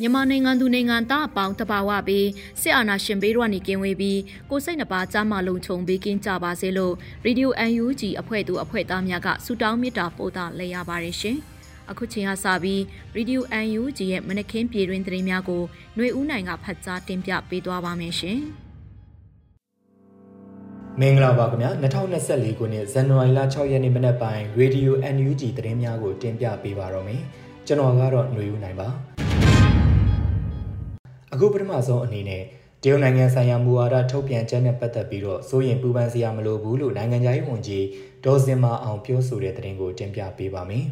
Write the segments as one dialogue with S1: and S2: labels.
S1: မြန်မာနိုင်ငံသူနိုင်ငံသားအပေါင်းတဘာဝပြီးစစ်အာဏာရှင်ဘေးရွာနေကင်းဝေးပြီးကိုစိတ်နှပါကြားမှလုံခြုံပေးကင်းကြပါစေလို့ Radio UNG အဖွဲ့သူအဖွဲ့သားများကဆုတောင်းမေတ္တာပို့သလိုက်ရပါတယ်ရှင်။အခုချိန်ကစပြီး Radio UNG ရဲ့မနက်ခင်းပြည်တွင်သတင်းများကိုຫນွေဦးနိုင်ကဖတ်ကြားတင်ပြပေးသွားပါမယ်ရှင်။
S2: မင်္ဂလာပါခင်ဗျာ2024ခုနှစ်ဇန်နဝါရီလ6ရက်နေ့မနက်ပိုင်း Radio NUG သတင်းများကိုတင်ပြပေးပါတော့မယ်ကျွန်တော်ကတော့ຫນွေဦးနိုင်ပါအခုပထမဆုံးအနေနဲ့တရုတ်နိုင်ငံဆိုင်ရာမူဝါဒထုတ်ပြန်ချက်နဲ့ပတ်သက်ပြီးတော့စိုးရင်ပူပန်စရာမလိုဘူးလို့နိုင်ငံခြားရေးဝန်ကြီးဒေါ်စင်မာအောင်ပြောဆိုတဲ့သတင်းကိုတင်ပြပေးပါမယ်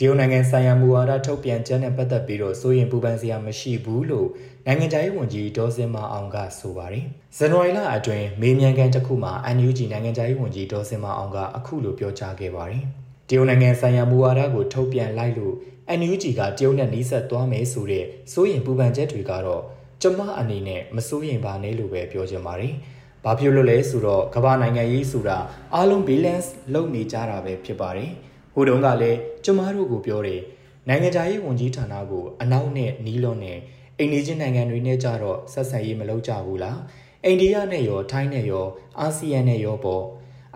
S2: တရုတ်နိုင်ငံဆိုင်ရာမူဝါဒထုတ်ပြန်ချက်နဲ့ပတ်သက်ပြီးတော့စိုးရင်ပူပန်စရာမရှိဘူးလို့နိုင်ငံခြားရေးဝန်ကြီးဒေါ်စင်မာအောင်ကဆိုပါတယ်။ဇန်နဝါရီလအတွင်းမေးမြန်းခန်းတစ်ခုမှာ NUG နိုင်ငံခြားရေးဝန်ကြီးဒေါ်စင်မာအောင်ကအခုလိုပြောကြားခဲ့ပါတယ်။တရုတ်နိုင်ငံဆိုင်ရာမူဝါဒကိုထုတ်ပြန်လိုက်လို့ NUG ကတရုတ်နဲ့နှီးဆက်သွားမယ်ဆိုတဲ့စိုးရင်ပူပန်ချက်တွေကတော့ကျမအနေနဲ့မစိုးရင်ပါနဲ့လို့ပဲပြောချင်ပါတယ်။ဘာဖြစ်လို့လဲဆိုတော့ကမ္ဘာနိုင်ငံရေးဆိုတာအားလုံး balance လုပ်နေကြတာပဲဖြစ်ပါတယ်။ဟို တုန်းကလည်းကျမတို့ကိုပြောတယ်နိုင်ငံခြားရေးဝန်ကြီးဌာနကိုအနောက်နဲ့နီးလွန်နဲ့အိန္ဒိချင်းနိုင်ငံတွေနဲ့ကြတော့ဆက်ဆံရေးမလုပ်ကြဘူးလားအိန္ဒိယနဲ့ရောထိုင်းနဲ့ရောအာဆီယံနဲ့ရောပေါ့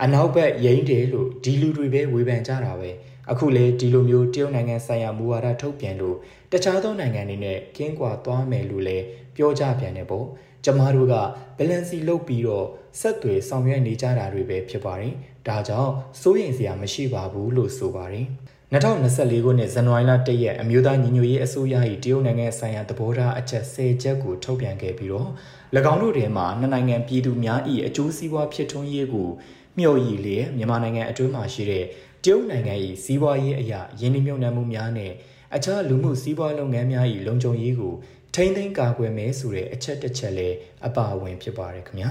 S2: အနောက်ဘက်ရိမ့်တယ်လို့ဒီလူတွေပဲဝေဖန်ကြတာပဲအခုလေဒီလိုမျိုးတရုတ်နိုင်ငံဆိုင်ရာမူဝါဒထုတ်ပြန်လို့တခြားသောနိုင်ငံတွေနဲ့ကင်းကွာသွားမယ်လို့လည်းပြောကြပြန်တယ်ပေါ့ကျမတို့ကဘလန်စီလုပ်ပြီးတော့ဆက်သွယ်ဆောင်ရွက်နေကြတာတွေပဲဖြစ်ပါတယ်။ ဒါကြောင့်စိုးရိမ်စရာမရှိပါဘူးလို့ဆိုပါတယ်။2024ခုနှစ်ဇန်နဝါရီလ1ရက်အမျိုးသားညီညွတ်ရေးအစိုးရ၏တရုတ်နိုင်ငံဆိုင်ရာသဘောထားအချက်10ချက်ကိုထုတ်ပြန်ခဲ့ပြီးတော့၎င်းတို့ထဲမှာနှစ်နိုင်ငံပြည်သူများ၏အကျိုးစီးပွားဖြစ်ထွန်းရေးကိုမျှော်ရည်လျက်မြန်မာနိုင်ငံအတွင်းမှာရှိတဲ့တရုတ်နိုင်ငံ၏စီးပွားရေးအရာယင်းနှိမ့်မြုံနှံမှုများနဲ့အခြားလူမှုစီးပွားလုပ်ငန်းများ၏လုံခြုံရေးကိုထိမ့်သိမ်းကာကွယ်မယ်ဆိုတဲ့အချက်တစ်ချက်လည်းအပါအဝင်ဖြစ်ပါတယ်ခင်ဗျာ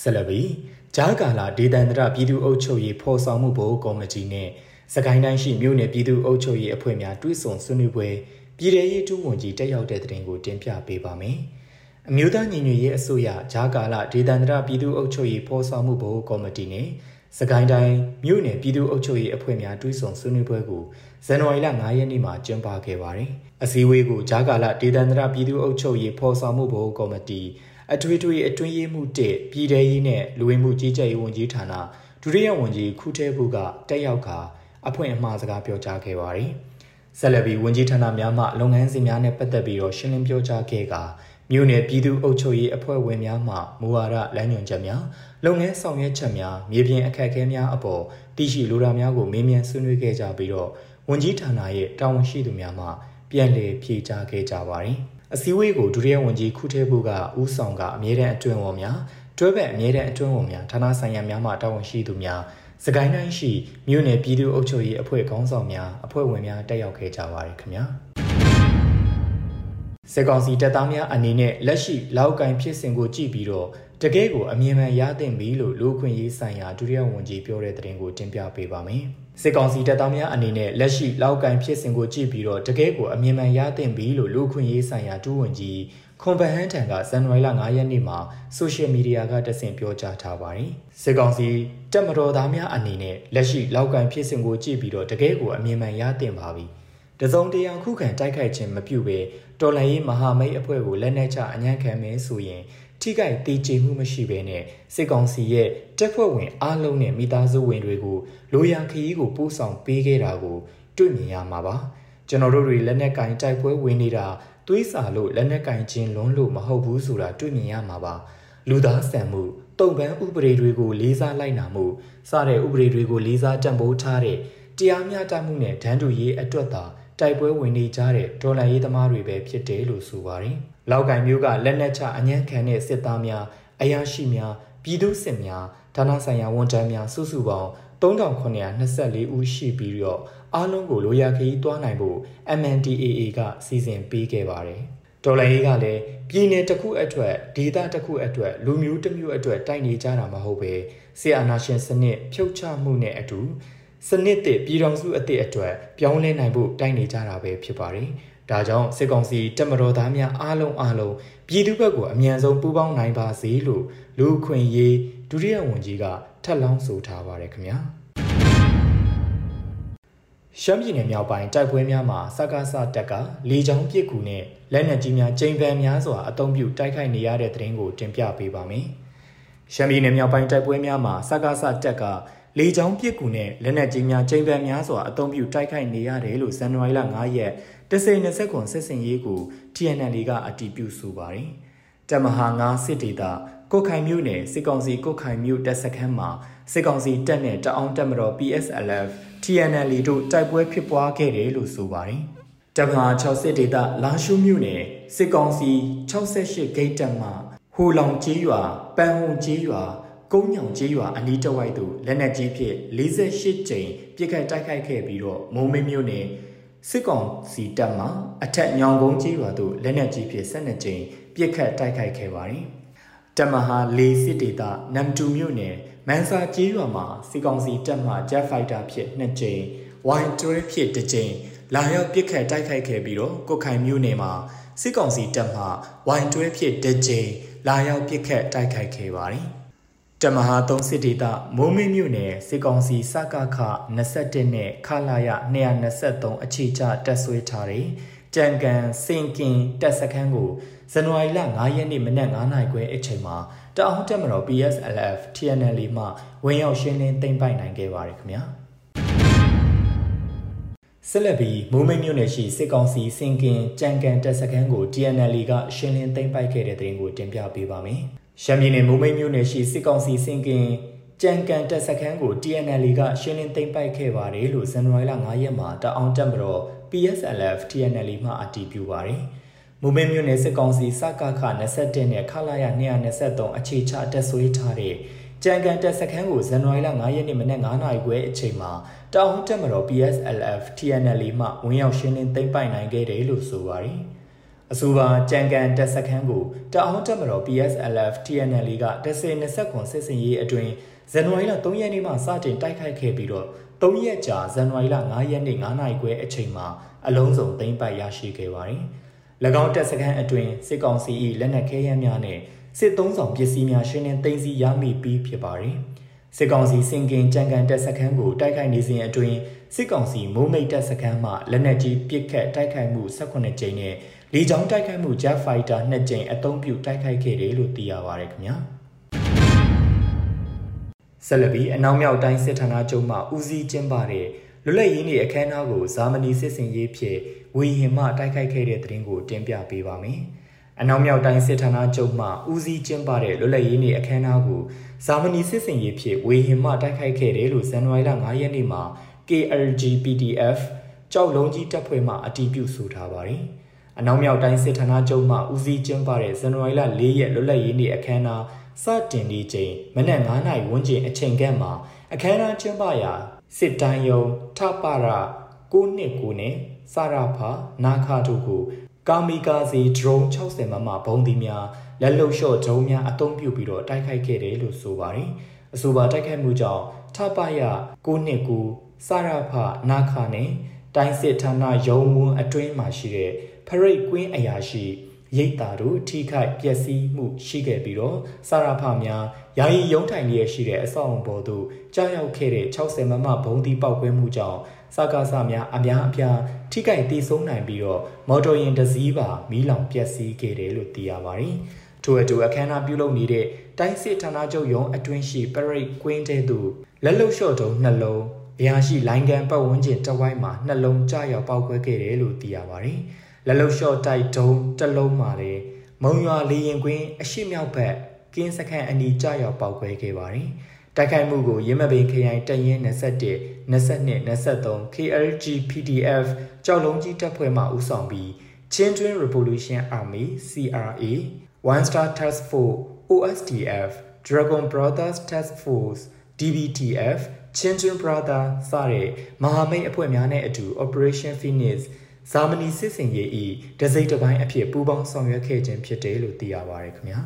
S2: ဆက်လက်ပြီးဂျာကာလာဒေသန္တရပြည်သူ့အုပ်ချုပ်ရေးဖော်ဆောင်မှုဘို့ကော်မတီနဲ့စကိုင်းတိုင်းရှိမြို့နယ်ပြည်သူ့အုပ်ချုပ်ရေးအဖွဲ့များတွဲဆုံဆွေးနွေးပွဲပြည်ထရေးတူဝန်ကြီးတက်ရောက်တဲ့တဲ့တင်ကိုတင်ပြပေးပါမယ်အမျိုးသားညီညွတ်ရေးအစိုးရဂျာကာလာဒေသန္တရပြည်သူ့အုပ်ချုပ်ရေးဖော်ဆောင်မှုဘို့ကော်မတီနဲ့စကိုင်းတိုင်းမြို့နယ်ပြည်သူ့အုပ်ချုပ်ရေးအဖွဲ့များတွဲဆုံဆွေးနွေးပွဲကိုဇန်နဝါရီလ9ရက်နေ့မှာကျင်းပခဲ့ပါတယ်။အစည်းအဝေးကိုဂျာကာလာဒေသန္တရပြည်သူ့အုပ်ချုပ်ရေးဖော်ဆောင်မှုဘို့ကော်မတီ အထွေထွေအတွင်းရေးမှု1ပြည်ထရေးနဲ့လူဝင်မှုကြီးကြပ်ရေးဝန်ကြီးဌာနဒုတိယဝန်ကြီးခုထဲဘူးကတက်ရောက်ကာအဖွင့်အမှားစကားပြောကြားခဲ့ပါတယ်။ဆက်လက်ပြီးဝန်ကြီးဌာနများမှလုပ်ငန်းစဉ်များနဲ့ပတ်သက်ပြီးတော့ရှင်းလင်းပြောကြားခဲ့ကာမြို့နယ်ပြည်သူ့အုပ်ချုပ်ရေးအဖွဲ့ဝင်များမှမူဝါဒလမ်းညွှန်ချက်များလုပ်ငန်းဆောင်ရွက်ချက်များမြေပြင်အခက်အခဲများအပေါ်တရှိလိုတာများကိုမေးမြန်းဆွေးနွေးခဲ့ကြပြီးတော့ဝန်ကြီးဌာနရဲ့တာဝန်ရှိသူများမှပြန်လည်ဖြေကြားခဲ့ကြပါတယ်။ အစည်းအဝေးကိုဒုတိယဝန်ကြီးခုထဲဘူးကဦးဆောင်ကအမြဲတမ်းအတွင်းဝန်များတွဲဘက်အမြဲတမ်းအတွင်းဝန်များဌာနဆိုင်ရာများမှတာဝန်ရှိသူများစကိုင်းတိုင်းရှိမြို့နယ်ပြည်သူ့အုပ်ချုပ်ရေးအဖွဲ့ခေါင်းဆောင်များအဖွဲ့ဝင်များတက်ရောက်ခဲ့ကြပါတယ်ခင်ဗျာစစ်ကောင်စီတပ်သားများအနေနဲ့လက်ရှိလောက်ကိုင်ဖြစ်စဉ်ကိုကြည့်ပြီးတော့ တကယ်ကိုအမြင်မှန်ရသင့်ပြီလို့လူခွင့်ရေးဆိုင်ရာဒုတိယဝန်ကြီးပြောတဲ့သတင်းကိုတင်ပြပေးပါမယ်။စစ်ကောင်စီတပ်သားများအနေနဲ့လက်ရှိလောက်ကိုင်ဖြစ်စဉ်ကိုကြည့်ပြီးတော့တကယ်ကိုအမြင်မှန်ရသင့်ပြီလို့လူခွင့်ရေးဆိုင်ရာဒုဝန်ကြီးခွန်ပဟန်းထံကဇန်နဝါရီလ9ရက်နေ့မှာဆိုရှယ်မီဒီယာကတဆင့်ပြောကြားထားပါတယ်။စစ်ကောင်စီတပ်မတော်သားများအနေနဲ့လက်ရှိလောက်ကိုင်ဖြစ်စဉ်ကိုကြည့်ပြီးတော့တကယ်ကိုအမြင်မှန်ရသင့်ပါပြီ။တစုံတရာခုခံတိုက်ခိုက်ခြင်းမပြုဘဲတော်လှန်ရေးမဟာမိတ်အဖွဲ့ကိုလက်နက်ချအညံ့ခံမယ်ဆိုရင် ထိခိုက်သေးချေမှုမရှိဘဲနဲ့စစ်ကောင်စီရဲ့တက်ဖွဲ့ဝင်အားလုံးနဲ့မိသားစုဝင်တွေကိုလိုရာခရီးကိုပို့ဆောင်ပေးခဲ့တာကိုတွေ့မြင်ရမှာပါကျွန်တော်တို့တွေလက်နက်ကင်တိုက်ပွဲဝင်နေတာသွေးစာလို့လက်နက်ကင်ချင်းလွန်းလို့မဟုတ်ဘူးဆိုတာတွေ့မြင်ရမှာပါလူသားဆန်မှုတုံပန်းဥပဒေတွေကိုလေးစားလိုက်နာမှုစတဲ့ဥပဒေတွေကိုလေးစားတံပိုးထားတဲ့တရားမျှတမှုနဲ့ဒန်းတူရေးအတွက်သာတိုက်ပွဲဝင်နေကြတဲ့ဒေါ်လာရေးသမားတွေပဲဖြစ်တယ်လို့ဆိုပါတယ်။ လောက်ကင်မျိုးကလက်နက်ချအညံ့ခံတဲ့စစ်သားများအရာရှိများပြည်သူစစ်များဌာနဆိုင်ရာဝန်ထမ်းများစုစုပေါင်း3924ဦးရှိပြီးတော့အားလုံးကိုလိုရာခရီးသွားနိုင်ဖို့ MNDAA ကစီစဉ်ပေးခဲ့ပါတယ်။ဒေါ်လာရေးကလည်းပြည်နယ်တစ်ခုအတွက်ဒေသတစ်ခုအတွက်လူမျိုးတစ်မျိုးအတွက်တိုက်နေကြတာမဟုတ်ပဲဆီအာနာရှင်စနစ်ဖြုတ်ချမှုနဲ့အတူစနစ်တစ်ပြည်တော်စုအသစ်အတွက်ပြောင်းလဲနိုင်ဖို့တိုက်နေကြတာပဲဖြစ်ပါတယ်။ ဒါကြောင့်စစ်ကောင်စီတက်မတော်သားများအားလုံးအားလုံးပြည်သူ့ဘက်ကိုအမြန်ဆုံးပူးပေါင်းနိုင်ပါစေလို့လူခွင့်ရေးဒုတိယဝန်ကြီးကထပ်လောင်းဆိုထားပါတယ်ခင်ဗျာ။ရှမ်းပြည်နယ်မြောက်ပိုင်းတိုက်ပွဲများမှာစကားစတက်ကလေကြောင်းပစ်ကူနဲ့လက်နက်ကြီးများကျိန်ပန်များစွာအုံပြုတိုက်ခိုက်နေရတဲ့တဲ့ရင်ကိုတင်ပြပေးပါမယ်။ရှမ်းပြည်နယ်မြောက်ပိုင်းတိုက်ပွဲများမှာစကားစတက်ကလေကြောင်းပစ်ကူနဲ့လက်နက်ကြီးများကျိန်ပန်များစွာအုံပြုတိုက်ခိုက်နေရတယ်လို့ဇန်နဝါရီလ9ရက် 10-20ခွန်စစ်စင်ရေးကို TNL ကအတည်ပြုဆိုပါတယ်။တမဟာ9စစ်ဒေသကိုခိုင်မြို့နယ်စစ်ကောင်စီကိုခိုင်မြို့တပ်စခန်းမှာစစ်ကောင်စီတပ်နဲ့တအောင်တပ်မတော် PSLF TNL တို့တိုက်ပွဲဖြစ်ပွားခဲ့တယ်လို့ဆိုပါတယ်။တမဟာ60ဒေသလာရှုမြို့နယ်စစ်ကောင်စီ68ဂိတ်တပ်မှဟိုလောင်ကြီးရွာပန်းဟုံကြီးရွာကုန်းညောင်ကြီးရွာအနီးတစ်ဝိုက်သို့လက်နက်ကြီးဖြင့်48ကြိမ်ပစ်ခတ်တိုက်ခိုက်ခဲ့ပြီးတော့မုံမင်းမြို့နယ် စစ်ကောင်စီတပ်မှအထက်ညောင်ကုန်းကြီးရွာသို့လက်နက်ကြီးဖြင့်12ကြိမ်ပစ်ခတ်တိုက်ခိုက်ခဲ့ပါတယ်။တမဟာ၄စစ်ဒေသနမ်တူမြို့နယ်မန်စာကျေးရွာမှာစီကောင်စီတပ်မှ Jet Fighter ဖြစ်2ကြိမ် Y12 ဖြစ်1ကြိမ်လာရောက်ပစ်ခတ်တိုက်ခိုက်ခဲ့ပြီးတော့ကိုခိုင်မြို့နယ်မှာစစ်ကောင်စီတပ်မှ Y12 ဖြစ်1ကြိမ်လာရောက်ပစ်ခတ်တိုက်ခိုက်ခဲ့ပါတယ်။ တမဟာ3စစ်ဒေသမိုးမင်းမြို့နယ်စစ်ကောင်စီစကခ21နဲ့ခလာရ223အခြေချတက်ဆွေးထားတဲ့ကြံကန်စင်ကင်တက်စခန်းကိုဇန်နဝါရီလ9ရက်နေ့မနက်9:00နာရီခွဲအချိန်မှာတအောင်တက်မတော် PSLF TNL မှဝင်ရောက်ရှင်းလင်းသိမ်းပိုက်နိုင်ခဲ့ပါတယ်ခင်ဗျာဆက်လက်ပြီးမူမိတ်မြို့နယ်ရှိစစ်ကောင်စီစင်ကင်ကြံကန်တပ်စခန်းကို TNL ကရှင်းလင်းသိမ်းပိုက်ခဲ့တဲ့တဲ့ရင်ကိုတင်ပြပေးပါမယ်။ ရှမ်းပြည်နယ်မူမိတ်မြို့နယ်ရှိစစ်ကောင်စီစင်ကင်ကြံကန်တပ်စခန်းကို TNL ကရှင်းလင်းသိမ်းပိုက်ခဲ့ပါတယ်လို့ဇန်နဝါရီလ9ရက်မှာတအောင်တက်မတော် PSLF TNL မှအတည်ပြုပါတယ်။မူမင်းမြို့နယ်စစ်ကောင်စီစကခ21နဲ့ခလာရ223အခြေချတက်ဆွေးထားတဲ့ကြံကန်တက်စခန်းကိုဇန်နဝါရီလ9ရက်နေ့မနက်9နာရီခွဲအချိန်မှာတောင်တက်မတော် PSLF TNL မှဝင်ရောက်ရှင်းလင်းသိမ်းပိုက်နိုင်ခဲ့တယ်လို့ဆိုပါတယ်။ အဆိုပါကြံကန်တက်စခန်းကိုတောင်တက်မတော် PSLF TNL က10 20ခွန်စစ်စင်ရေးအတွင်းဇန်နဝါရီလ3ရက်နေ့မှစတင်တိုက်ခိုက်ခဲ့ပြီးတော့3ရက်ကြာဇန်နဝါရီလ9ရက်နေ့9နာရီခွဲအချိန်မှာအလုံးစုံသိမ်းပိုက်ရရှိခဲ့ပါတယ်။၎င်းတပ်စခန်းအတွင်းစစ်ကောင်စီ၏လက်နက်ခဲယမ်းများနှင့်စစ်သုံးဆောင်ပစ္စည်းများရှင်းလင်းသိမ်းဆည်းရမိပြီးဖြစ်ပါသည်စစ်ကောင်စီစင်ကင်ကြံကန်တပ်စခန်းကိုတိုက်ခိုက်နေစဉ်အတွင်းစစ်ကောင်စီမိုးမိတ်တပ်စခန်းမှလက်နက်ကြီးပစ်ခတ်တိုက်ခိုက်မှု18ကြိမ်နဲ့ လေကြောင်းတိုက်ခိုက်မှု Jet Fighter 2ကြိမ်အသုံးပြုတိုက်ခိုက်ခဲ့တယ်လို့သိရပါရခင်ဗျာဆက်လက်ပြီးအနောက်မြောက်တိုင်းစစ်ဌာနချုပ်မှဦးစီးကျင်းပတဲ့လွတ်လပ်ရေးနေ့အခမ်းအနားကိုဇာမနီစစ်စင်ရေးဖြင့်ဝီဟင်မှတိုက်ခိုက်ခဲ့တဲ့သတင်းကိုတင်ပြပေးပါမယ်။အနောက်မြောက်တိုင်းစစ်ဌာနချုပ်မှဦးစီးကျင်းပတဲ့လွတ်လပ်ရေးနေ့အခမ်းအနားကိုဇာမနီစစ်စင်ရေးဖြင့်ဝီဟင်မှတိုက်ခိုက်ခဲ့တယ်လို့ဇန်နဝါရီလ9ရက်နေ့မှာ KLG PDF ကြောက်လုံးကြီးတပ်ဖွဲ့မှအတည်ပြုဆိုထားပါတယ်။ အနောက်မြောက်တိုင်းစစ်ဌာနချုပ်မှဦးစီးကျင်းပတဲ့ဇန်နဝါရီလ4ရက်လွတ်လပ်ရေးနေ့အခမ်းအနားစတင်နေချိန်မနက်9:00နာရီဝန်းကျင်အချိန်ကမှာအခမ်းအနားကျင်းပရာစစ်တိုင်းယုံထပရ9နှစ်9နဲ့စရဖာနာခါတို့ကိုကာမီကာစီဒရုန်း60မမဘုံဒီများလက်လုံလျှော့ဒရုန်းများအသုံးပြုပြီးတော့တိုက်ခိုက်ခဲ့တယ်လို့ဆိုပါတယ်။အဆိုပါတိုက်ခိုက်မှုကြောင့်ထပရ9နှစ်9စရဖာနာခါနဲ့တိုင်းစစ်ဌာနရုံးဝန်းအတွင်းမှာရှိတဲ့ ဖရိတ်ကွင်းအရာရှိရိတ်တာတို့ထိခိုက်ပျက်စီးမှုရှိခဲ့ပြီးတော့စာရဖများယာယီရုံးထိုင်လျက်ရှိတဲ့အဆောက်အုံပေါ်သို့ကြားရောက်ခဲ့တဲ့60မမဘုံဒီပောက်ကွဲမှုကြောင့်စကားစများအများအပြားထိခိုက်ဒေဆုံးနိုင်ပြီးတော့မော်တော်ယာဉ်တစ်စီးပါမီးလောင်ပျက်စီးခဲ့တယ်လို့သိရပါတယ်။ထထို့အတူအခမ်းအနားပြုလုပ်နေတဲ့တိုင်းစစ်ဌာနချုပ်ရုံးအတွင်းရှိပရိတ်ကွင်းတဲသို့လက်လုံလျှော့တုံးနှလုံးအရာရှိလိုင်းကန်ပတ်ဝန်းကျင်တဝိုက်မှာနှလုံးကျရောက်ပေါက်ကွဲခဲ့တယ်လို့သိရပါတယ်။ လက်လုံလျှော့တိုက်တုံးတစ်လုံးမှာလည်းမုံရွာလေရင်ကွင်းအရှိမြောက်ဘက်ကင်းစခန်းအနီးကျရောက်ပေါက်ကွဲခဲ့ပါတယ်။တိုက်ခိုက်မှုကိုရင်းမပင်ခရိုင်တရင်21 22 23 KLG PDF ကြောက်လုံးကြီးတပ်ဖွဲ့မှဦးဆောင်ပြီး Children Revolution Army CRA One Star Task Force OSTF Dragon Brothers Task Force DBTF Children Brother စတဲ့မဟာမိတ်အဖွဲ့များနဲ့အတူ Operation Phoenix ဇာမနီစစ်စင်ရေးဤတစိမ့်တစ်ပိုင်းအဖြစ်ပူးပေါင်းဆောင်ရွက်ခဲ့ခြင်းဖြစ်တယ်လို့သိရပါတယ်ခင်ဗျာ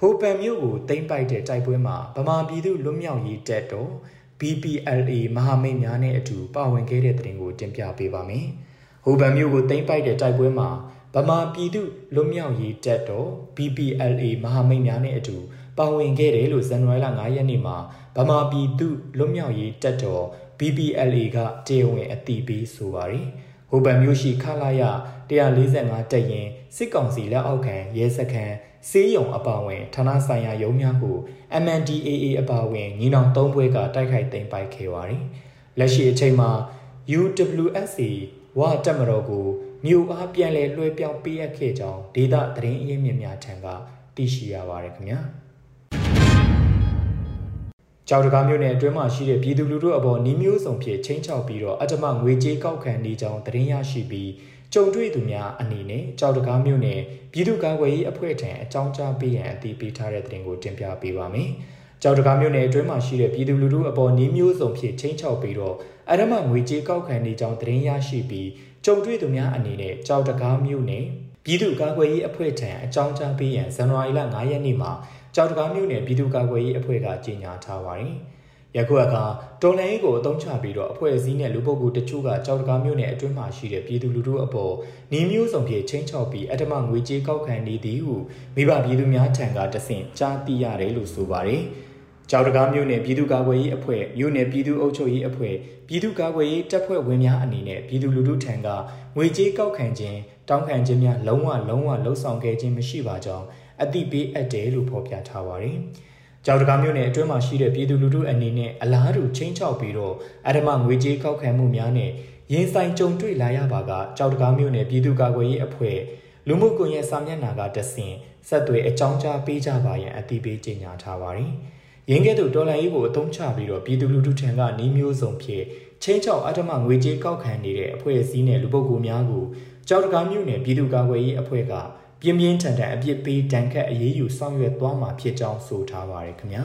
S2: ဟိုပန်မြို့ကိုတိမ့်ပိုက်တဲ့တိုက်ပွဲမှာဗမာပြည်သူလွတ်မြောက်ရေးတပ်တော် BPLA မဟာမိတ်များနဲ့အတူပါဝင်ခဲ့တဲ့တဲ့တင်ကိုတင်ပြပေးပါမယ်။ဟိုပန်မြို့ကိုတိမ့်ပိုက်တဲ့တိုက်ပွဲမှာဗမာပြည်သူလွတ်မြောက်ရေးတပ်တော် BPLA မဟာမိတ်များနဲ့အတူပါဝင်ခဲ့တယ်လို့ဇန်နဝါရီလ9ရက်နေ့မှာဗမာပြည်သူလွတ်မြောက်ရေးတပ်တော် BPLA ကတရားဝင်အသိပေးဆိုပါတယ်။ဟိုပန်မြို့ရှိခလာရ145တပ်ရင်စစ်ကောင်စီလက်အောက်ခံရဲစခန်းစေးရုံအပါဝင်ဌာနဆိုင်ရာရုံးများကို MNDAA အပါဝင်ညီနောင်သုံးဘွဲကတိုက်ခိုက်သိမ်းပိုက်ခဲ့ပါတယ်။လက်ရှိအချိန်မှာ UWSA ဝါတက်မတော်ကိုမြို့အားပြန်လည်လွှဲပြောင်းပေးအပ်ခဲ့ကြောင်းဒေသသတင်းအရင်းမြစ်များထံကသိရှိရပါတယ်ခင်ဗျာ။ ကြောက်တကားမြို့နယ်အတွင်းမှာရှိတဲ့ပြည်သူလူထုအပေါ်နှီးမျိုးစုံဖြင့်ချင်းချောက်ပြီးတော့အထမငွေကြေးကောက်ခံနေကြောင်းသတင်းရရှိပြီးကြုံတွေ့သူများအနေနဲ့ကြောက်တကားမြို့နယ်ပြည်သူ့ကာကွယ်ရေးအဖွဲ့ထံအကြောင်းကြားပေးရန်အတည်ပြုထားတဲ့သတင်းကိုတင်ပြပေးပါမယ်။ကြောက်တကားမြို့နယ်အတွင်းမှာရှိတဲ့ပြည်သူလူထုအပေါ်နှီးမျိုးစုံဖြင့်ချင်းချောက်ပြီးတော့အထမငွေကြေးကောက်ခံနေကြောင်းသတင်းရရှိပြီးကြုံတွေ့သူများအနေနဲ့ကြောက်တကားမြို့နယ်ပြည်သူ့ကာကွယ်ရေးအဖွဲ့ထံအကြောင်းကြားပေးရန်ဇန်နဝါရီလ9ရက်နေ့မှာ ကြောက်တကားမြို့နယ်ပြည်သူ့ကာကွယ်ရေးအဖွဲ့ကကြေညာထားပါတယ်။ယခုအခါတော်လိုင်းကိုအုံချပြီးတော့အဖွဲ့အစည်းနဲ့လူပုဂ္ဂိုလ်တချို့ကကြောက်တကားမြို့နယ်အတွင်းမှာရှိတဲ့ပြည်သူလူထုအပေါ်နှီးမျိုးစုံဖြင့်ချင်းချောက်ပြီးအထမငွေကြေးကောက်ခံနေသည်ဟုမိဘပြည်သူများထံကတဆင့်ကြားသိရတယ်လို့ဆိုပါတယ်။ကြောက်တကားမြို့နယ်ပြည်သူ့ကာကွယ်ရေးအဖွဲ့မြို့နယ်ပြည်သူ့အုပ်ချုပ်ရေးအဖွဲ့ပြည်သူ့ကာကွယ်ရေးတပ်ဖွဲ့ဝင်များအနေနဲ့ပြည်သူလူထုထံကငွေကြေးကောက်ခံခြင်းတောင်းခံခြင်းများလုံးဝလုံးဝလှုံ့ဆော်ခဲ့ခြင်းမရှိပါကြောင်း အသိပေးအပ်တယ်လို့ဖော်ပြထားပါတယ်။ကြောက်တကားမြို့နယ်အတွင်းမှာရှိတဲ့ပြည်သူလူထုအနေနဲ့အလားတူချင်းချောက်ပြီးတော့အဓမ္မငွေကြေးကောက်ခံမှုများနဲ့ရင်ဆိုင်ကြုံတွေ့လာရပါကကြောက်တကားမြို့နယ်ပြည်သူ့ကာကွယ်ရေးအဖွဲ့လူမှုကွန်ရက်စာမျက်နှာကတဆင့်ဆက်သွယ်အကြောင်းကြားပေးကြပါရန်အသိပေးကြေညာထားပါတယ်။ရင်းကဲ့သို့ဒေါ်လာရေးကိုအသုံးချပြီးတော့ပြည်သူလူထုထံကနှီးမျိုးစုံဖြင့်ချင်းချောက်အဓမ္မငွေကြေးကောက်ခံနေတဲ့အဖွဲ့အစည်းနဲ့လူပုဂ္ဂိုလ်များကိုကြောက်တကားမြို့နယ်ပြည်သူ့ကာကွယ်ရေးအဖွဲ့က ပြင်းပြင်းထန်ထန်အပြစ်ပေးတန်ခတ်အရေးယူဆောင်ရွက်သွားမှာဖြစ်ကြောင်းဆိုထားပါရခင်ဗျာ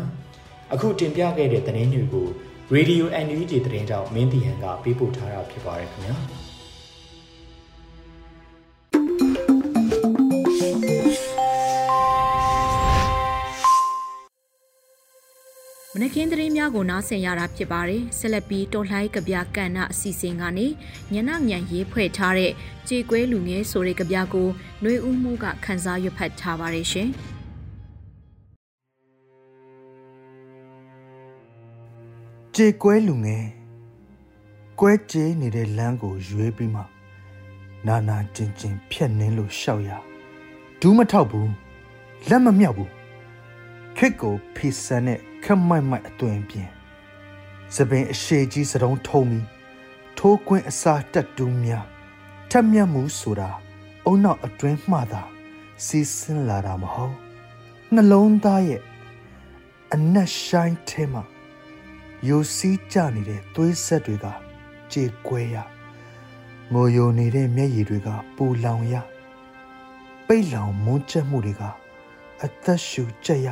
S2: အခုတင်ပြခဲ့တဲ့သတင်းတွေကို Radio NUG သတင်းတောက်မင်းတီဟန်ကပေးပို့ထားတာဖြစ်ပါတယ်ခင်ဗျာ
S1: ခင်းသတင်းများကိုနားဆင်ရတာဖြစ်ပါတယ်ဆက်လက်ပြီးတော်လှိုင်းကဗျာကဏ္ဍအစီအစဉ်ကနေညနညံရေးဖွဲ့ထားတဲ့ကြေကွဲလူငယ်ဆိုတဲ့ကဗျာကိုຫນွေဦးမှုကခန်းစားရွတ်ဖတ်ထားပါတယ်ရှင်
S3: ကြေကွဲလူငယ်ကွဲကြေးနေတဲ့လမ်းကိုရွေးပြီးမှနာနာကျင်ကျင်ဖြက်နှင်းလို့ရှောက်ရဒူးမထောက်ဘူးလက်မမြောက်ဘူး ခစ်ကိုဖီဆန်နဲ့ခက်မိုက်မိုက်အသွင်ပြင်စပင်အရှိကြီးစတုံးထုံးပြီးထိုးကွင်းအစာတက်တူးများထက်မြက်မှုဆိုတာအုံနောက်အတွင်းမှသာစီးဆင်းလာတာမဟုတ်နှလုံးသားရဲ့အနက်ရှိုင်းထဲမှာယိုစီးကြနေတဲ့သွေးဆက်တွေကကြေကွဲရငိုယိုနေတဲ့မျက်ရည်တွေကပူလောင်ရပိတ်လောင်မွန်းချက်မှုတွေကအသက်ရှူကြက်ရ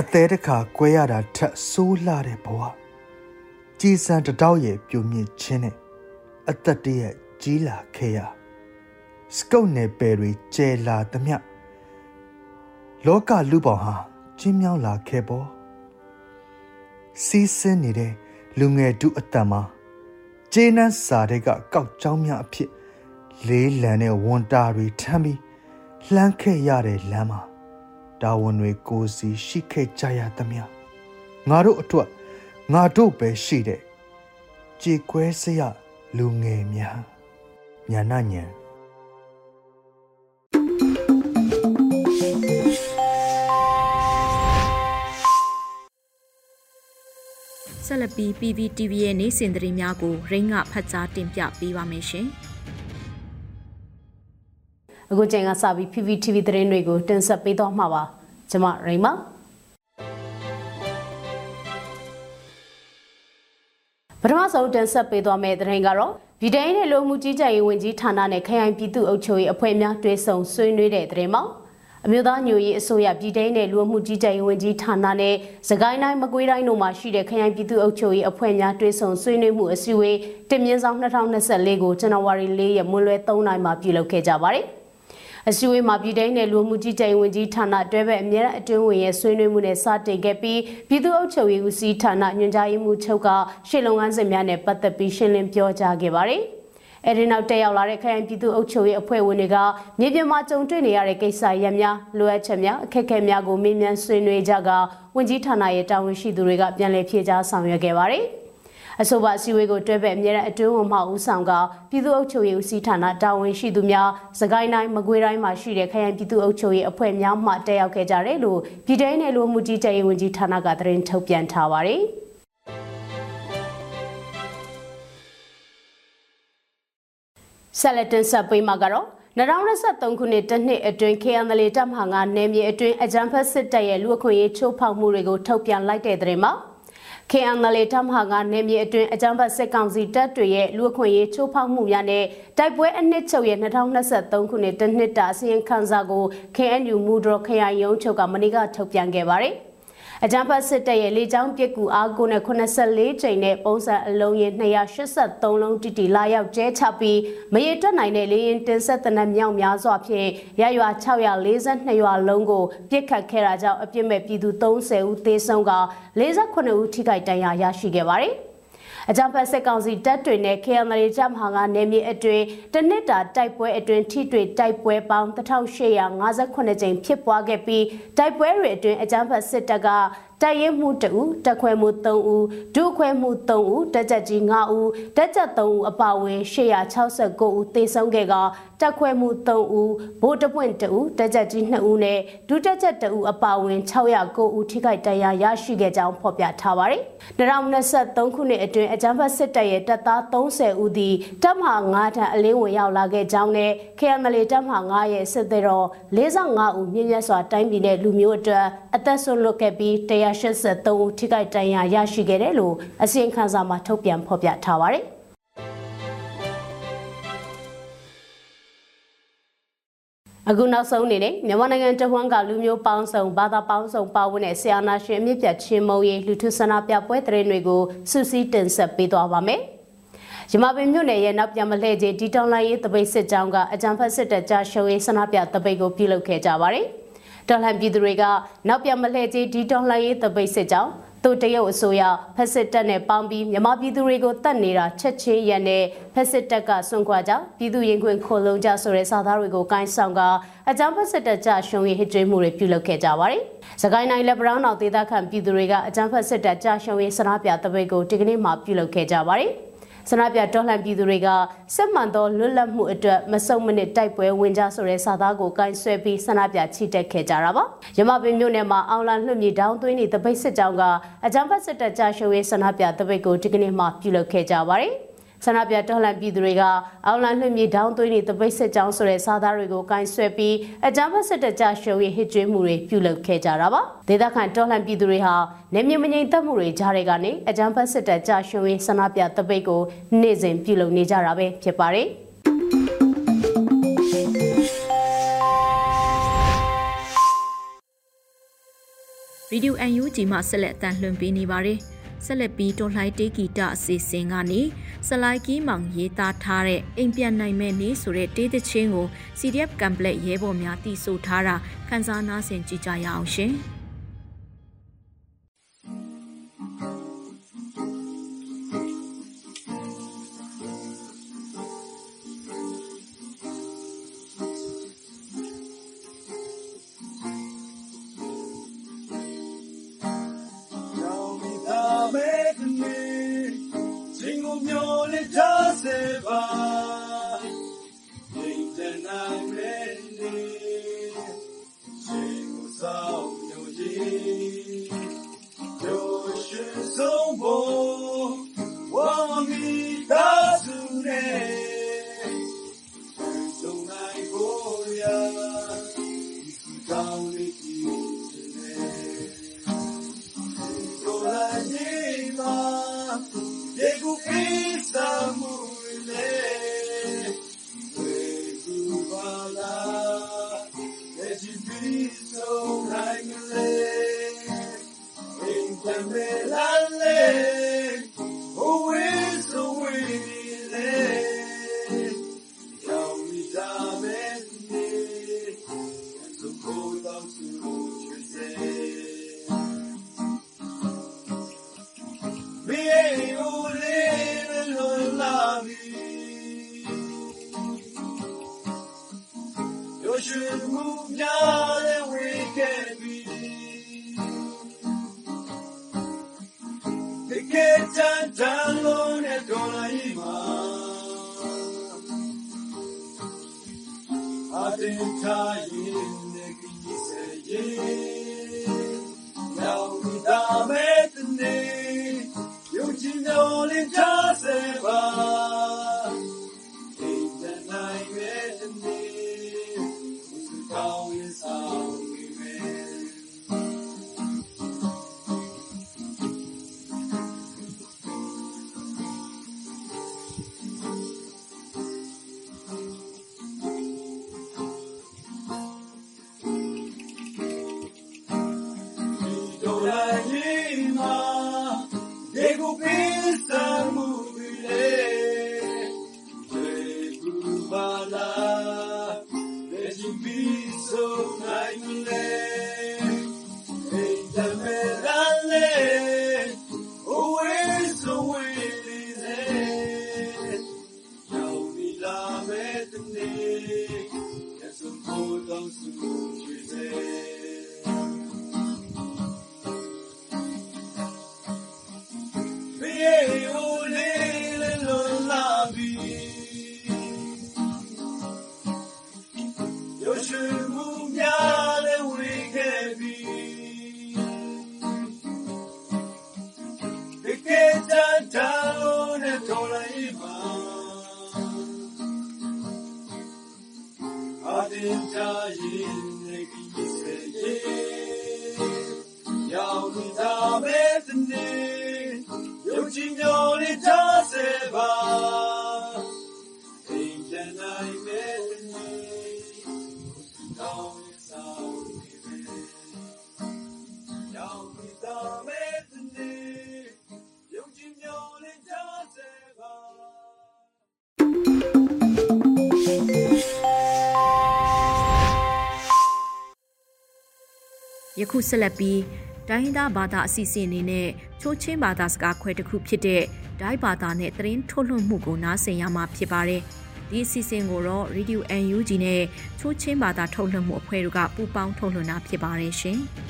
S3: အသေးတခါကွဲရတာထက်ဆိုးလာတဲ့ဘဝကြည်စံတတောက်ရဲ့ပြုံမြင့်ခြင်းနဲ့အသက်တရဲ့ကြီးလာခဲ့ရစကုတ်နယ်ပယ်တွေကျဲလာသမျှလောကလူပေါင်းဟာကျင်းမြောင်းလာခဲ့ပေါ်စီးဆင်းနေတဲ့လူငယ်တုအတန်မှာဂျေနန်းစာတွေကကောက်ကြောင်းများအဖြစ်လေးလံတဲ့ဝန်တာတွေထမ်းပြီးလှမ်းခဲ့ရတဲ့လမ်းမှာ တာဝန်တွေကိုစီရှိခဲ့ကြရသမျှငါတို့အတွက်ငါတို့ပဲရှိတဲ့ကြေ क्वे စရလူငယ်များညာနာညာ
S1: ဆက်လက်ပြီး PVTV ရဲ့နေ့စဉ်သတင်းများကိုရင်းကဖတ်ကြားတင်ပြပေးပါမယ်ရှင်။
S4: အခုချိန်ကစပြီး PPTV သတင်းတွေကိုတင်ဆက်ပေးတော့မှာပါ။ကျွန်မရိမပထမဆုံးတင်ဆက်ပေးသွားမယ့်သတင်းကတော့ဗီဒိန်နဲ့လူမှုကြီးကြပ်ရေးဝန်ကြီးဌာနနဲ့ခရိုင်ပြည်သူ့အုပ်ချုပ်ရေးအဖွဲ့များတွဲဆုံဆွေးနွေးတဲ့သတင်းမှာအမျိုးသားညွရေးအစိုးရပြည်ထောင်နဲ့လူမှုကြီးကြပ်ရေးဝန်ကြီးဌာနနဲ့စကိုင်းတိုင်းမကွေးတိုင်းတို့မှာရှိတဲ့ခရိုင်ပြည်သူ့အုပ်ချုပ်ရေးအဖွဲ့များတွဲဆုံဆွေးနွေးမှုအစည်းအဝေးတင်မြင့်ဆောင်2024ကိုဇန်နဝါရီ၄ရက်မွန်းလွဲ3နိုင်မှာပြုလုပ်ခဲ့ကြပါတယ်။ အစည်းအဝေးမှာပြည်ထောင်နဲ့လူမှုကြီးကြပ်ရေးဝန်ကြီးဌာနတွဲဘက်အမြဲတမ်းအတွင်းဝင်ရဲ့ဆွေးနွေးမှုနဲ့စတင်ခဲ့ပြီးပြည်သူ့အုပ်ချုပ်ရေးဦးစီးဌာနညွှန်ကြားရေးမှူးချုပ်ကရှေ့လုပ်ငန်းစဉ်များနဲ့ပတ်သက်ပြီးရှင်းလင်းပြောကြားခဲ့ပါတယ်။အဲဒီနောက်တက်ရောက်လာတဲ့ခရိုင်ပြည်သူ့အုပ်ချုပ်ရေးအဖွဲ့ဝင်တွေကမြေပြင်မှာကြုံတွေ့နေရတဲ့ကိစ္စရပ်များလိုအပ်ချက်များအခက်အခဲများကိုမေးမြန်းဆွေးနွေးကြကဝန်ကြီးဌာနရဲ့တာဝန်ရှိသူတွေကပြန်လည်ဖြေကြားဆောင်ရွက်ခဲ့ပါတယ်။ အဆိုပါအစည်းအဝေးကိုတွဲဘက်အမြဲတမ်းအတွင်းဝန်မှဦးဆောင်ကပြည်သူ့အုပ်ချုပ်ရေးဦးစီးဌာနတာဝန်ရှိသူများစကိုင်းတိုင်းမကွေးတိုင်းမှာရှိတဲ့ခရိုင်ပြည်သူ့အုပ်ချုပ်ရေးအဖွဲ့များမှတက်ရောက်ခဲ့ကြတယ်လို့ပြည်ထောင်နယ်လူမှုကြီးကြပ်ရေးဝန်ကြီးဌာနကသတင်းထုတ်ပြန်ထားပါတယ်။ဆက်လက်တင်ဆက်ပေးမှာကတော့2023ခုနှစ်တနှစ်အတွင်း KNL တပ်မဟာငါနယ်မြေအတွင်းအကြမ်းဖက်စစ်တပ်ရဲ့လူအခွင့်အရေးချိုးဖောက်မှုတွေကိုထုတ်ပြန်လိုက်တဲ့တဲ့မှာ KNL တပ်မဟာငါနယ်မြေအတွင်းအကြမ်းဖက်စစ်ကောင်စီတပ်တွေရဲ့လူအခွင့်အရေးချိုးဖောက်မှုများနဲ့တိုက်ပွဲအနှစ်ချုပ်ရဲ့2023ခုနှစ်တနှစ်တာအစည်းအဝေးခန်းစာကို KNU မူဒရခရိုင်ရုံးချုပ်ကမနေ့ကထုတ်ပြန်ခဲ့ပါတယ်။ အကြမ်းဖက်စစ်တပ်ရဲ့လေကြောင်းပစ်ကူအားကိုနဲ့84ချိန်နဲ့ပုံစံအလုံးရင်283လုံးတီတီလာရောက်ကျဲချပြီးမရေတွက်နိုင်တဲ့လေရင်တင်ဆက်တဲ့မြောက်များစွာဖြင့်ရရွာ642ရွာလုံးကိုပစ်ခတ်ခဲ့တာကြောင့်အပြစ်မဲ့ပြည်သူ30ဦးသေဆုံးက48ဦးထိခိုက်ဒဏ်ရာရရှိခဲ့ပါတယ်။ အကြမ်းဖက်စစ်ကောင်စီတပ်တွေနဲ့ KNL တပ်မဟာကနေမြေအတွင်းတနစ်တာတိုက်ပွဲအတွင်းထိတွေ့တိုက်ပွဲပေါင်း1858ကြိမ်ဖြစ်ပွားခဲ့ပြီးတိုက်ပွဲတွေအတွင်းအကြမ်းဖက်စစ်တပ်ကတိုက်ရင်မှု2ဦးတက်ခွဲမှု3ဦးဒုခွဲမှု3ဦးတက်ကြကြီး5ဦးတက်ကြ3ဦးအပါအဝင်869ဦးသေဆုံးခဲ့က တက်ခွဲမှု3ဦးဗိုလ်တပွင့်2ဦးတက်ကြကြီး2ဦးနဲ့ဒုတက်ကြ2ဦးအပါအဝင်609ဦးထိခိုက်ဒဏ်ရာရရှိခဲ့ကြောင်းဖော်ပြထားပါတယ်။2023ခုနှစ်အတွင်းအကြမ်းဖက်စစ်တပ်ရဲ့တပ်သား30ဦးသည်တပ်မဟာ9ထံအလင်းဝင်ရောက်လာခဲ့ကြောင်းနဲ့ KML တပ်မဟာ9ရဲ့စစ်သည်တော်45ဦးမြင့်မြတ်စွာတိုင်းပြည်နဲ့လူမျိုးအတွက်အသက်ဆုံးလွတ်ခဲ့ပြီးတရား183ဦးထိခိုက်ဒဏ်ရာရရှိခဲ့တယ်လို့အစီရင်ခံစာမှာထုတ်ပြန်ဖော်ပြထားပါတယ်။ အခုနောက်ဆုံးအနေနဲ့မြန်မာနိုင်ငံတဝန်းကလူမျိုးပေါင်းစုံဘာသာပေါင်းစုံပါဝင်တဲ့ဆရာနာရှင်အမြင့်ပြတ်ချင်းမုံရေးလူထုဆန္ဒပြပွဲသတင်းတွေကိုစုစည်းတင်ဆက်ပေးသွားပါမယ်။ရမပင်မြို့နယ်ရဲ့နောက်ပြန်မလှည့်ခြင်းဒီတောင်လိုင်းရေးတပိတ်စစ်ကြောင်းကအကြံဖက်စစ်တပ်ကြားရှုံးရေးဆန္ဒပြတပိတ်ကိုပြုလုပ်ခဲ့ကြပါတယ်။တော်လှန်ပြည်သူတွေကနောက်ပြန်မလှည့်ကြီးဒီတော်လှန်ရေးတပိတ်စစ်ကြောင်း သူတရုတ်အစိုးရဖက်စစ်တပ်နဲ့ပေါင်းပြီးမြန်မာပြည်သူတွေကိုတတ်နေတာချက်ချင်းရန်နဲ့ဖက်စစ်တပ်ကစွန့်ခွာကြပြည်သူရင်ခွင်ခိုလုံကြဆိုတဲ့စာသားတွေကိုကိုင်းဆောင်ကအကြောင်းဖက်စစ်တပ်ကြရှုံးရေးဟစ်ကြွေးမှုတွေပြုလုပ်ခဲ့ကြပါတယ်။စကိုင်းတိုင်းလက်ပရောင်းတော်ဒေသခံပြည်သူတွေကအကြောင်းဖက်စစ်တပ်ကြရှုံးရေးဆန္ဒပြတပိတ်ကိုဒီကနေ့မှပြုလုပ်ခဲ့ကြပါတယ်။ ဆန္ဒပြတော်လှန်ပြည်သူတွေကစစ်မှန်သောလွတ်လပ်မှုအတွက်မစုံမနစ်တိုက်ပွဲဝင်ကြဆိုတဲ့စာသားကိုကင်ဆွဲပြီးဆန္ဒပြချီတက်ခဲ့ကြတာပါရမပင်မြို့နယ်မှာအောင်လန်လွှတ်မြေတောင်းသွင်းနေတပိတ်စစ်ကြောင်းကအကြမ်းဖက်စစ်တပ်ကြရှုံးရေးဆန္ဒပြတပိတ်ကိုဒီကနေ့မှပြုလုပ်ခဲ့ကြပါတယ် ဆန္ဒပြတော်လှန်ပြည်သူတွေကအောက်လန်လွှင့်မြေတောင်းသွင်းနေတပိတ်စစ်ကြောင်းဆိုတဲ့စားသားတွေကိုကင်ဆွဲပြီးအကြမ်းဖက်စစ်တပ်ကြရှုံးရေးဟစ်ကြွေးမှုတွေပြုလုပ်ခဲ့ကြတာပါဒေသခံတော်လှန်ပြည်သူတွေဟာနေမြင့်မငိမ်သက်မှုတွေကြားတွေကနေအကြမ်းဖက်စစ်တပ်ကြရှုံးရေးဆန္ဒပြတပိတ်ကိုနေ့စဉ်ပြုလုပ်နေကြတာပဲဖြစ်ပါတယ်
S1: ဗီဒီယို UNG မှာဆက်လက်အသံလွှင့်ပေးနေပါတယ်။ ဆက်လက်ပြီးတော်လှိုင်းတေးဂီတအစီအစဉ်ကနေစလိုက်ကီးမောင်ရေးသားထားတဲ့အိမ်ပြန်နိုင်မဲ့နေ့ဆိုတဲ့တေးသချင်းကို CDF ကမ်ပလက်ရဲဘော်များတည်ဆိုထားတာခန်းစားနားဆင်ကြကြရအောင်ရှင်။
S5: ဆ
S1: က်လက်ပြီးတိုင်းသားဘာသာအစီအစဉ်အနေနဲ့ချိုးချင်းဘာသာစကားခွဲတစ်ခုဖြစ်တဲ့ဒိုင်းဘာသာနဲ့သတင်းထုတ်လွှင့်မှုကိုနားဆင်ရမှာဖြစ်ပါတယ်။ဒီအစီအစဉ်ကိုတော့ Radio UNG နဲ့ချိုးချင်းဘာသာထုတ်လွှင့်မှုအဖွဲ့တို့ကပူးပေါင်းထုတ်လွှင့်တာဖြစ်ပါတယ်ရှင်။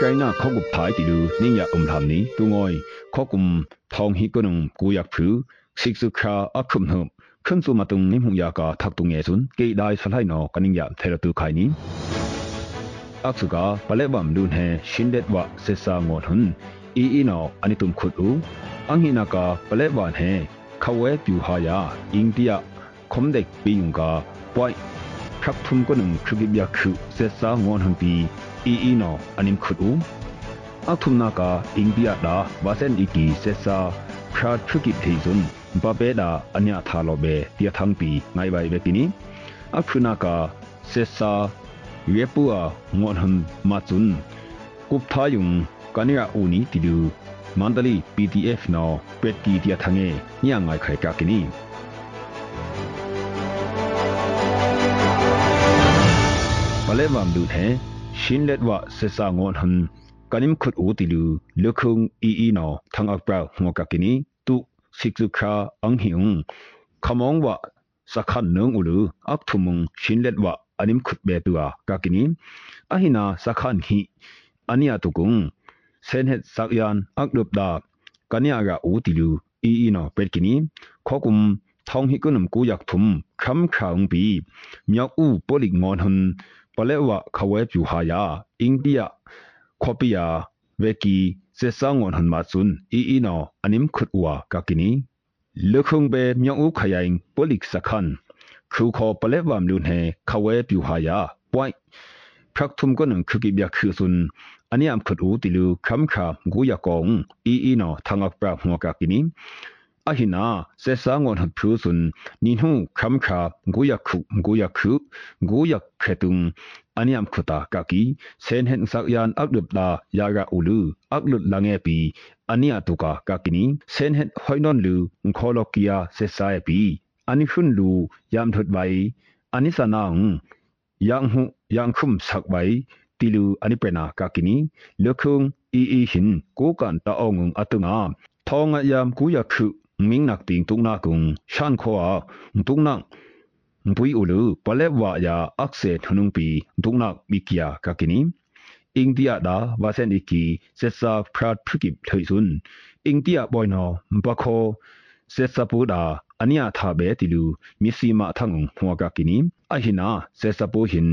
S5: kaina khogu phai ti lu ning ya um tham ni tu ngoi khokum thong hi ko nung ku yak phu sik su kha akhum hum khun su matung ning hung ya ka thak tu nge sun ke dai salai no kaning ya thera tu khai ni aksu ka pale bam lu ne shindet wa se sa ngot hun e e no ani tum khut u angina ka pale ba ne khawe pyu ha ya india khomdek piyung ka point าเทระตุไคนี้อักสุกาปะเลบัมดุนเฮชินเด็ดวะเซซางอดหุนอีอีนออันิตุมขุดอูอังหินากาปะเลบานเฮขาวเวปิวหายาอิงเดียคมเด็กปียุงกาป่วยพรักทุมก็หนึ่งครุกิบยาคือเซซางอนหันปีอีอีนออันิมขุดอูอักทุมนากาอิงเดียดาวาเซนอีกีเซซาพราทริกิเทซุนบาเบดาอัญญาทาโลเบเตียทังปีไงไบเบปินีอักทุนากาเซซาเวปัวงอนหันมาจุนกุปทายุงกันิยาอูนีติดูมันตลี PDF นอเป็ดกีเตียทังเงเนี่ยไงไขกากินีบาเลวัมดูเฮชินเล็ดว่าเซซางอนหันกันิมขุดอูติลูลคุงอีอีนอทังอักปราหัวกักินี ပလဲမမ်ဒူဟဲရှင်းလက်ဝဆက်ဆာငွန်ဟန်ကနိမ်ခုတ်ဦးတီလူလုခုံအီအီနော်ထန်အပရာငေါကကီနီတုစိကစုခါအန်ဟီုံခမောင်ဝစခန်နုံဦးလူအခထုမုံရှင်းလက်ဝအနိမ်ခုတ်ဘဲတူအာကကီနီအဟိနာစခန်ဟီအနိယတုကုံဆန်ဟက်စက်ယန်အခလုပဒါကနိယာကဦးတီလူအီအီနော်ပက်ကီနီခောကုမ်ထောင်ဟိကုနမ်ကိုယက်ထုမ်ခမ်ခေါင်ပီမြောက်ဦးပိုလိငွန်ဟွန် วายผิวหายาอิงเดียခေါပီယာဝေကီစေဆောင်ဝန်ဟန်မဆွန်အီအီနောအနိမ်ခွတ်ဝါကကီနီလခုံဘေမြောက်ဦးခရိုင်ပိုလိကစခန် ครูขอปะเลวามลุนเฮขะเวปิวหายาป่วยพรักทุมก็นึงคือกิบยาคือสุนอันนี้อำขุดอูติลูคำขากูยากองอีอีนอทางอักปราหัวกากินี အဟိနာဆက်ဆာငွန်ဟတ်ဖရူဆွန်နိဟုခမ်ခါဂူယခုဂူယခုဂူယခေတုံအနိယမ်ခတာကကီဆန်ဟန်ဆက်ယန်အက်ဒပ်လာယာဂါအူလူအက်လုလငယ်ပီအနိယတုကာကကီနီဆန်ဟန်ဟွိုင်နွန်လူခေါလောကီယာဆက်ဆာယပီအနိခွန်းလူယမ်ထွတ်ဝိုင်အနိစနာငယန်ဟုယန်ခုမ်ဆက်ဝိုင်တီလူအနိပနာကကီနီလခုံအီအီဟင်ကိုကန်တာအောင်အတုငါထောငယမ်ကူယခု ming nak ting tung na kung shan kho a tung nak pui ulu pale wa ya akse thunung pi tung nak mi kya ka kini india da wa sen iki se sa prat phikip thui sun india boy no ba kho se sa pu da ania tha be ti lu mi si ma thang hwa ka kini a hina se sa pu hin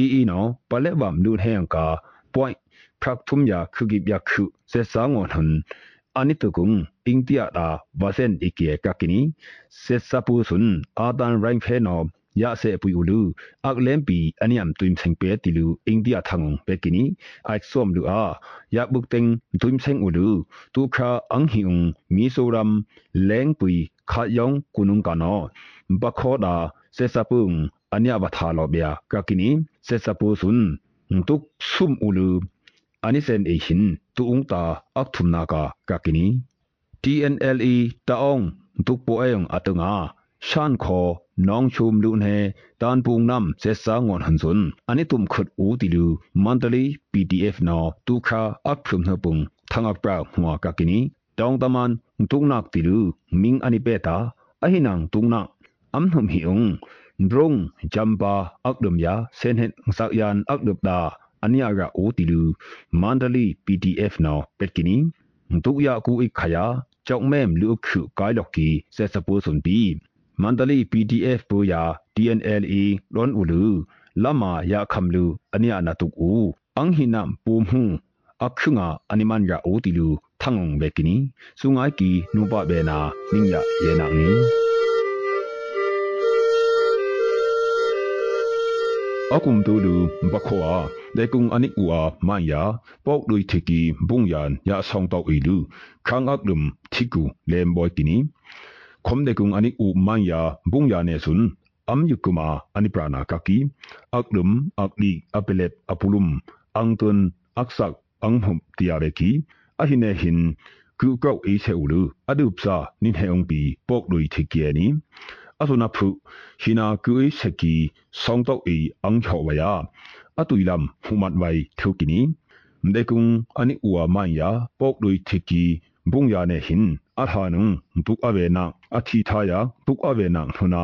S5: i i no pale wa mlu he ka point phak thum ya khugip ya khu se sa ngon hun anitugung ingtia da basen ikie kakini sessapu sun adan rank phe no ya se pui ulu aklem pi aniam tuim seng pe tilu india thang pekini ai som lu a ya buk teng tuim seng ulu tu kha ang hiung mizoram leng pui kha yong kunung kano ba kho da sessapung anya ba tha lo bya kakini sessapu sun tuk sum ulu anisen e hin tuung ta ak thumna ka kakini TNLE taong tukpo ayong atunga shan kho nong chum lu ne tan pung nam se sa ngon han sun ani tum khut u ti lu mandali PDF no tu kha ak phum na pung thangak pra hwa kakini dong taman tung nak ti lu ming ani pe ta ahinang tung nak am hum hi ung drong jamba ak dum ya sen hen sak yan ak dup da အနိယာကအိုတီလူမန္တလေး PDF နော်ပက်ကီနီဒုရကူအိခယာကြောက်မဲမလူခုကိုင်လော်ကီဆက်စပိုးစွန်ပီမန္တလေး PDF ပူယာ DNLA လွန်ဦးလူလမယာခမ်လူအနိယာနာတုကူအန်ဟိနမ်ပူမှုအခုငါအနိမန်ရာအိုတီလူထငုံဘက်ကီနီစုငိုင်းကီနုပဘေနာနင်းရယေနာနီ akum tu lu bakhoa de kung ani uwa maya pok lui thiki bungyan ya song tau ilu khang ak lum thiku lem boy kini khom de kung ani u maya bungya ne sun am yukuma ani prana kaki aklum akli apelep apulum angtun aksak anghum tiare ki ahine hin ku kau e se ulu adupsa nin heong pi pok lui thiki ni အဆုနာဖုဟိနာကူအစကီ ဆောင်းတော့အီအန်ချောဝယာအတူလမ်ဖူမတ်ဝိုင်ထုကိနီဒေကုံအနိဥဝမန်ယာပေါကလွိတိကီဘုံယာနေဟင်အထာနုံတုအဝေနာအတိထာယာတုအဝေနာထုနာ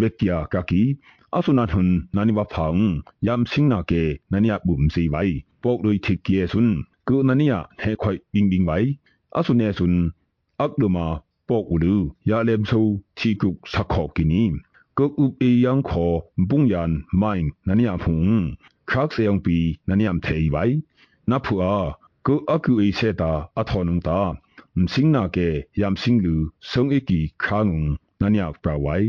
S5: ဝက်ကီယာကကီအဆုနာထွန်နာနိဝဖောင်ယမ်စင်းနာကေနနိယဘုံစီဝိုင်ပေါကလွိတိကီယေဆွန်းကုနနိယဟေခွိုင်ဘင်းဘင်းဝိုင်အဆုနေဆွန်းအကဒမာ ပေါကူလူယာလမ်ဆူသီကုစခောကီနီကုတ်ဥအေယန်ခောပုန်ယန်မိုင်းနနီယဖုန်ခရက်ဆေယံပီနနီယမ်သေးဘိုင်နဖူအာကုအကူအေဆေတာအထောနုံတာမစင်းနာကေယမ်စင်းလူဆုံအကီခါငုံနနီယပရဝိုင်